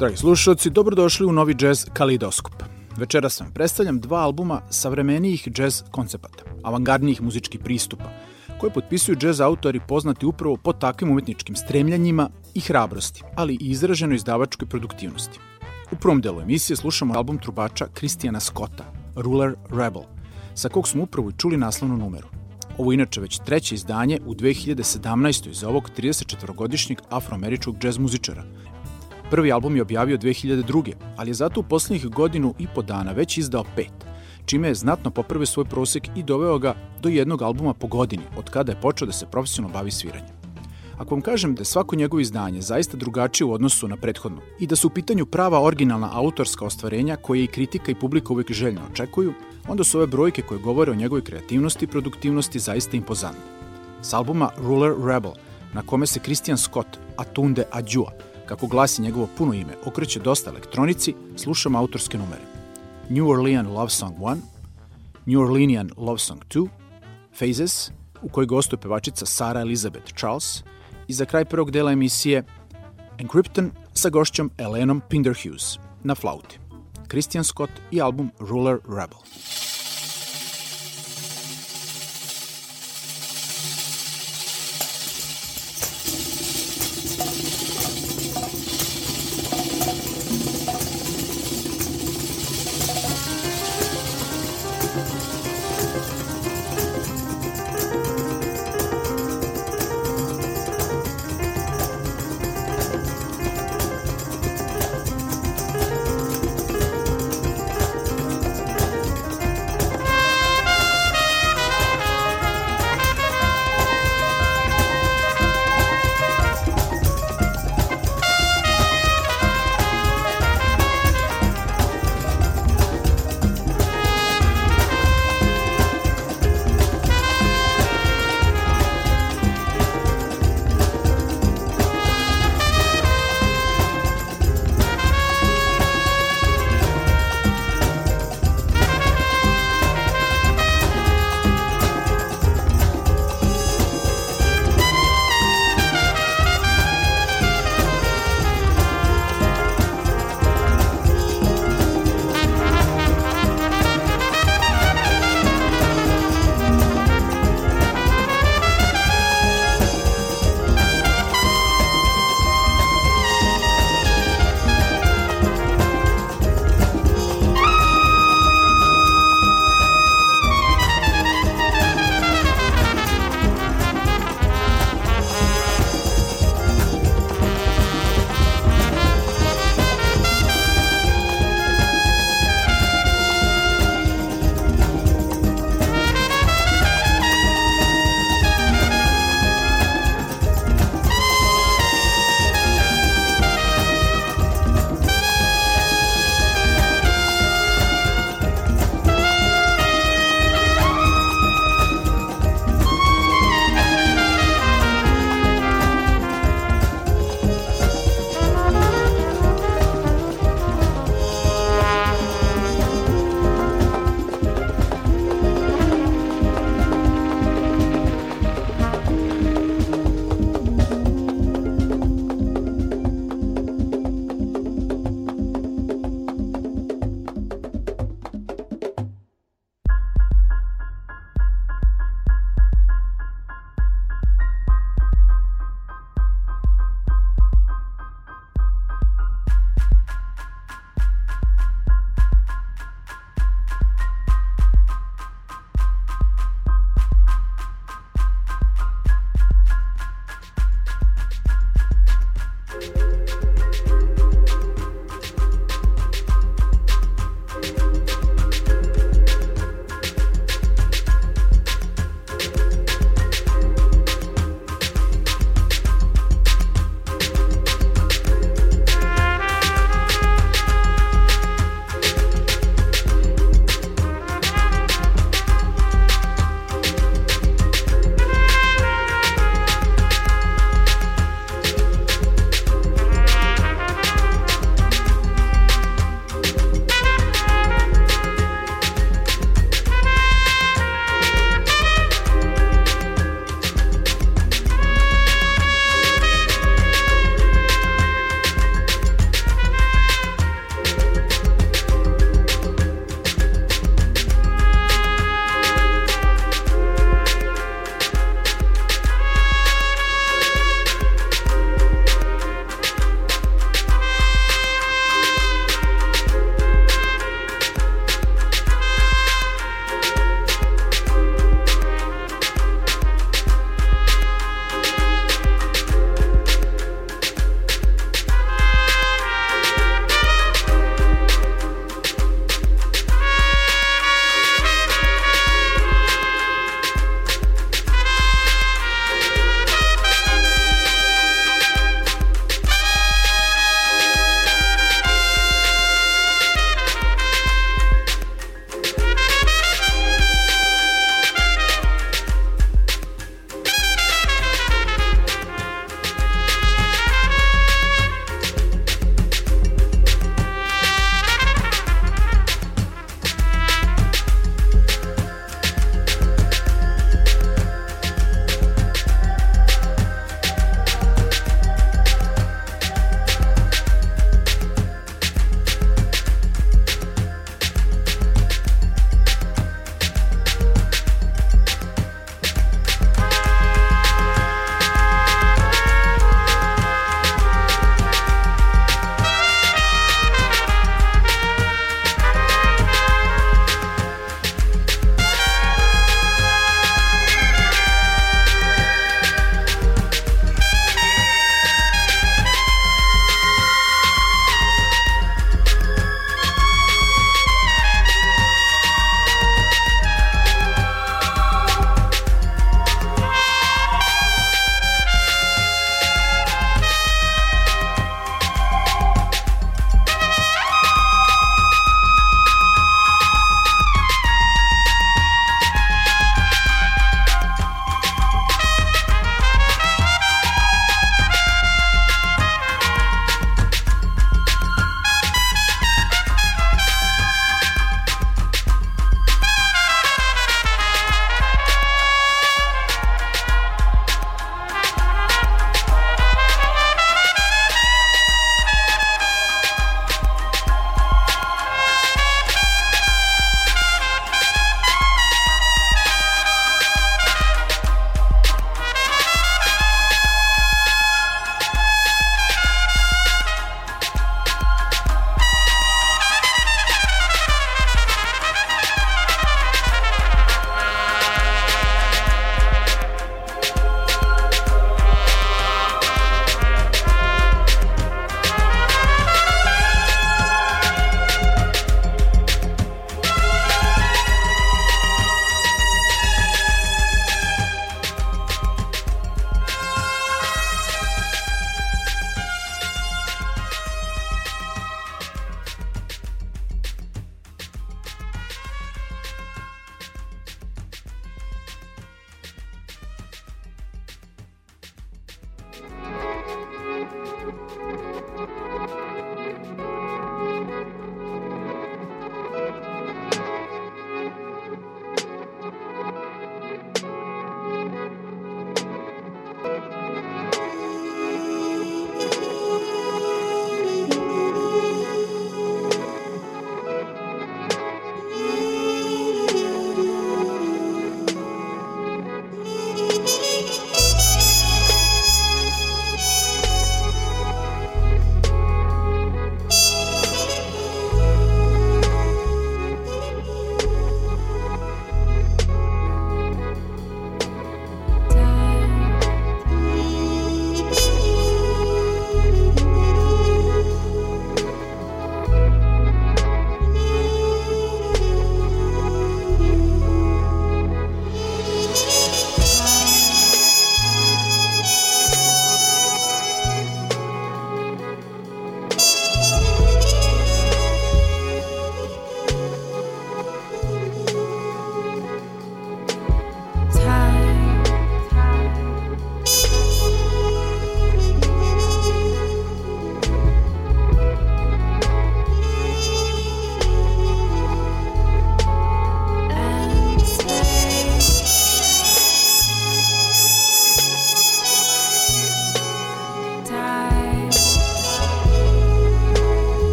Dragi slušalci, dobrodošli u novi jazz Kalidoskop. Večeras vam predstavljam dva albuma savremenijih jazz koncepata, avangardnijih muzičkih pristupa, koje potpisuju jazz autori poznati upravo po takvim umetničkim stremljanjima i hrabrosti, ali i izraženoj izdavačkoj produktivnosti. U prvom delu emisije slušamo album trubača Kristijana Scotta, Ruler Rebel, sa kog smo upravo i čuli naslovnu numeru. Ovo je inače već treće izdanje u 2017. za ovog 34-godišnjeg afroameričkog džez muzičara. Prvi album je objavio 2002. ali je zato u poslednjih godinu i po dana već izdao pet, čime je znatno popravio svoj prosek i doveo ga do jednog albuma po godini, od kada je počeo da se profesionalno bavi sviranjem. Ako vam kažem da je svako njegovo izdanje zaista drugačije u odnosu na prethodno i da su u pitanju prava originalna autorska ostvarenja koje i kritika i publika uvek željno očekuju, onda su ove brojke koje govore o njegovoj kreativnosti i produktivnosti zaista impozantne. S albuma Ruler Rebel, na kome se Christian Scott Atunde Adjua, kako glasi njegovo puno ime, okreće dosta elektronici, slušamo autorske numere. New Orleans Love Song 1, New Orleanian Love Song 2, Phases, u kojoj gostuje pevačica Sara Elizabeth Charles, i za kraj prvog dela emisije Encrypton sa gošćom Elenom Pinderhughes na flauti. Christian Scott i album Ruler Rebel.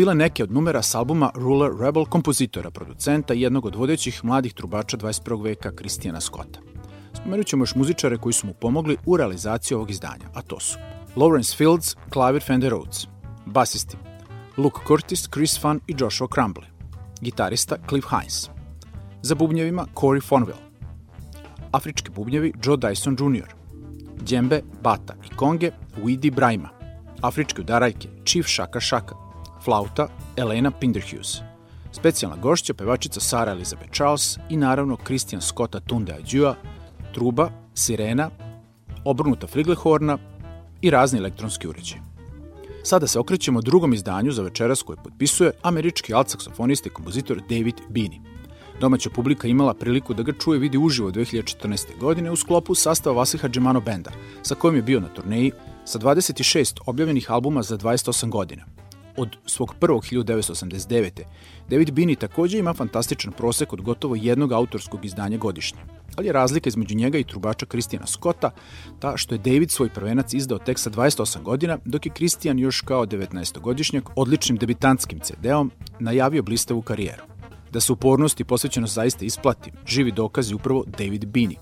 Bile neke od numera s albuma Ruler Rebel kompozitora, producenta i jednog od vodećih mladih trubača 21. veka Kristijana Scotta. Spomenut ćemo još muzičare koji su mu pomogli u realizaciji ovog izdanja, a to su Lawrence Fields, klavir Fender Rhodes, basisti Luke Curtis, Chris Funn i Joshua Crumbley, gitarista Cliff Hines, za bubnjevima Corey Fonville, afrički bubnjevi Joe Dyson Jr., djembe, bata i konge Weedy Brajma, afričke udaraljke Chief Shaka Shaka, flauta Elena Pinderhughes, specijalna gošća pevačica Sara Elizabeth Charles i naravno Christian Scotta Tunde Adjua, truba, sirena, obrnuta friglehorna i razni elektronski uređaj. Sada se okrećemo drugom izdanju za večeras koje potpisuje američki alt-saksofonista i kompozitor David Bini. Domaća publika imala priliku da ga čuje vidi uživo 2014. godine u sklopu sastava Vasiha Džemano Benda, sa kojim je bio na turneji sa 26 objavljenih albuma za 28 godina. Od svog prvog 1989. David Bini takođe ima fantastičan prosek od gotovo jednog autorskog izdanja godišnje. Ali je razlika između njega i trubača Kristijana Scotta ta što je David svoj prvenac izdao tek sa 28 godina, dok je Kristijan još kao 19-godišnjak odličnim debitantskim CD-om najavio blistavu karijeru. Da se upornost i posvećenost zaista isplati, živi dokaz je upravo David Bini.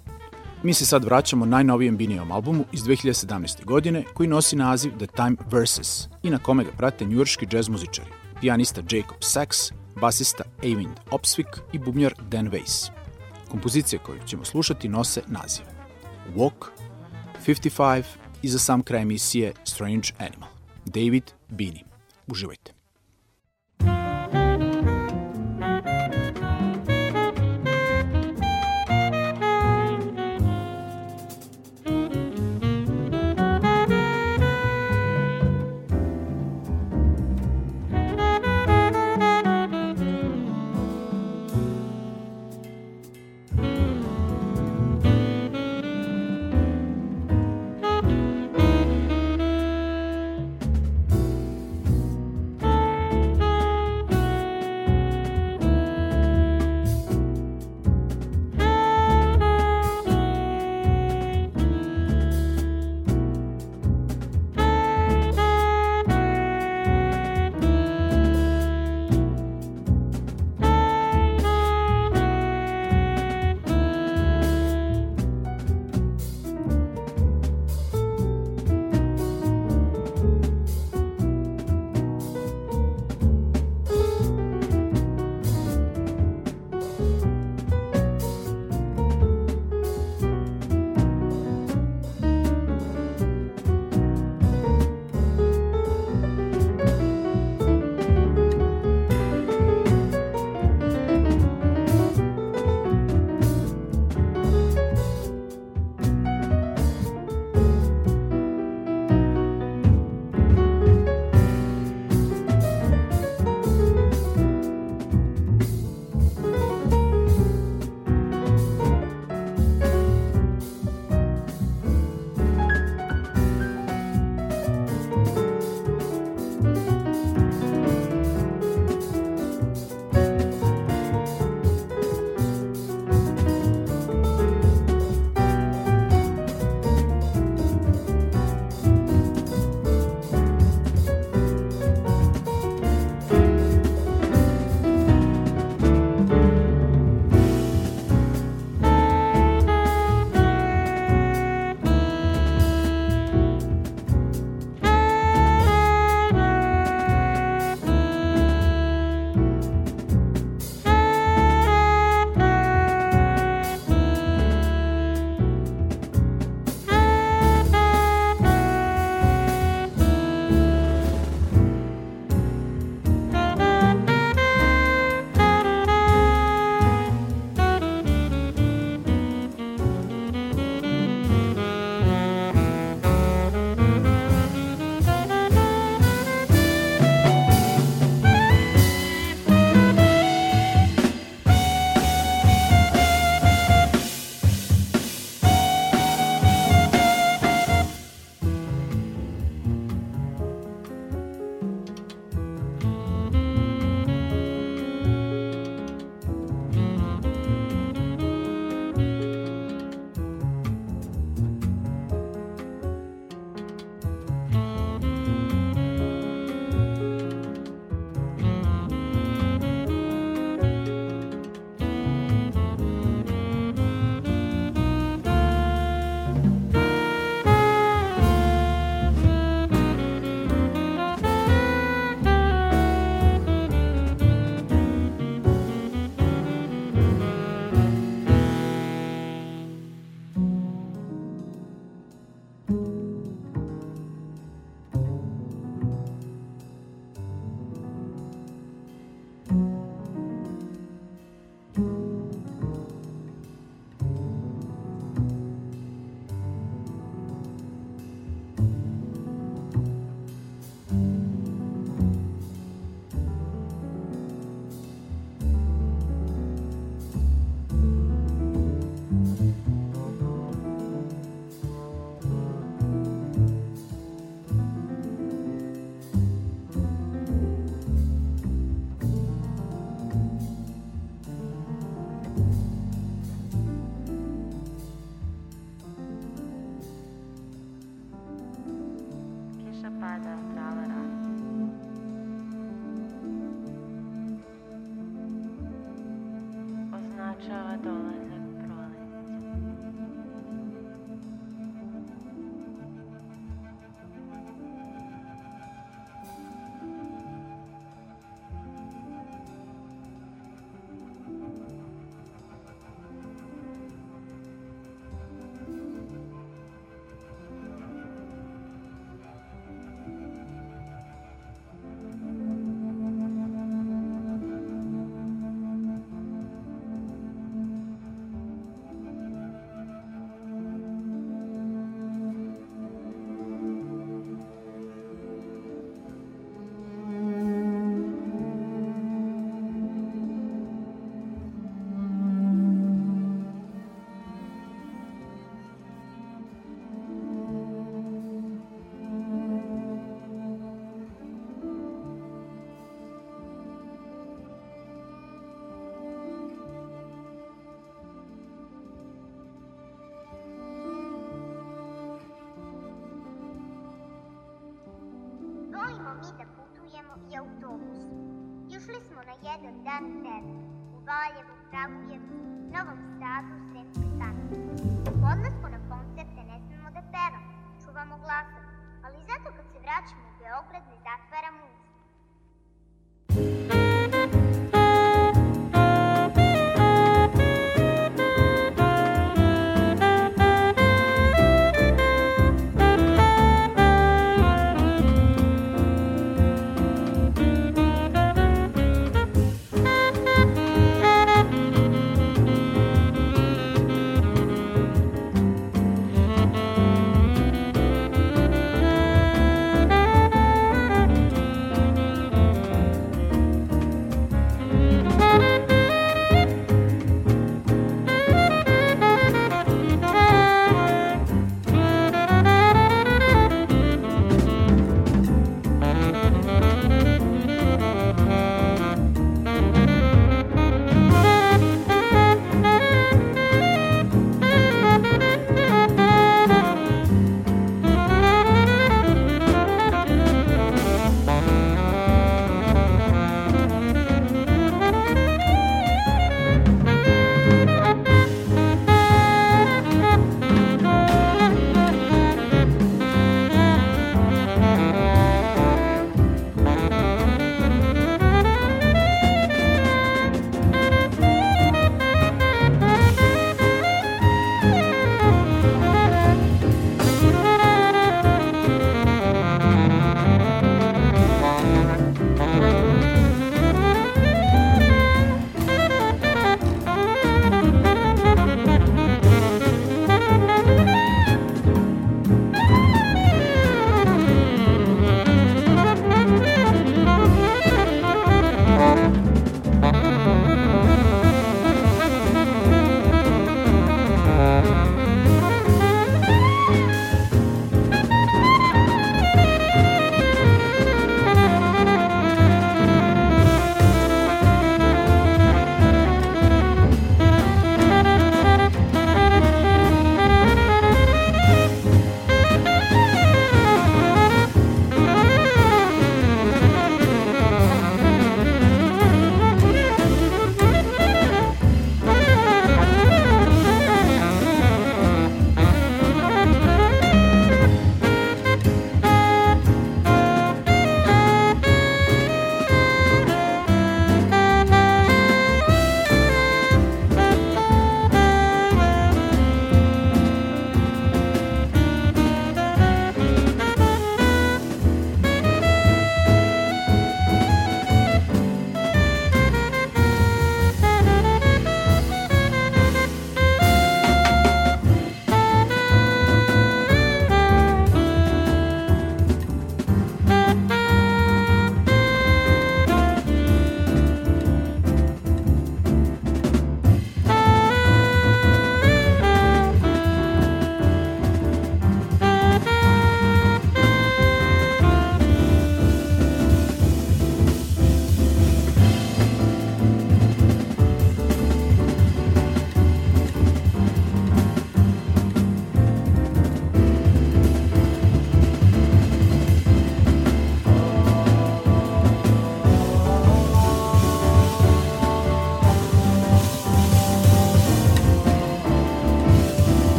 Mi se sad vraćamo najnovijem Binijevom albumu iz 2017. godine koji nosi naziv The Time Versus i na kome ga prate njujorški džez muzičari, pijanista Jacob Sachs, basista Eivind Opsvik i bubnjar Dan Weiss. Kompozicije koju ćemo slušati nose naziv Walk, 55 i za sam kraj emisije Strange Animal. David Bini. Uživajte. and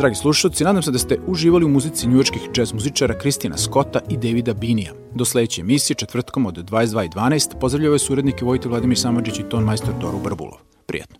Dragi slušalci, nadam se da ste uživali u muzici njujočkih džez muzičara Kristina Scotta i Davida Binija. Do sledeće emisije četvrtkom od 22.12 pozdravljaju ove surednike Vojte Vladimir Samadžić i ton majstor Doru Barbulov. Prijetno.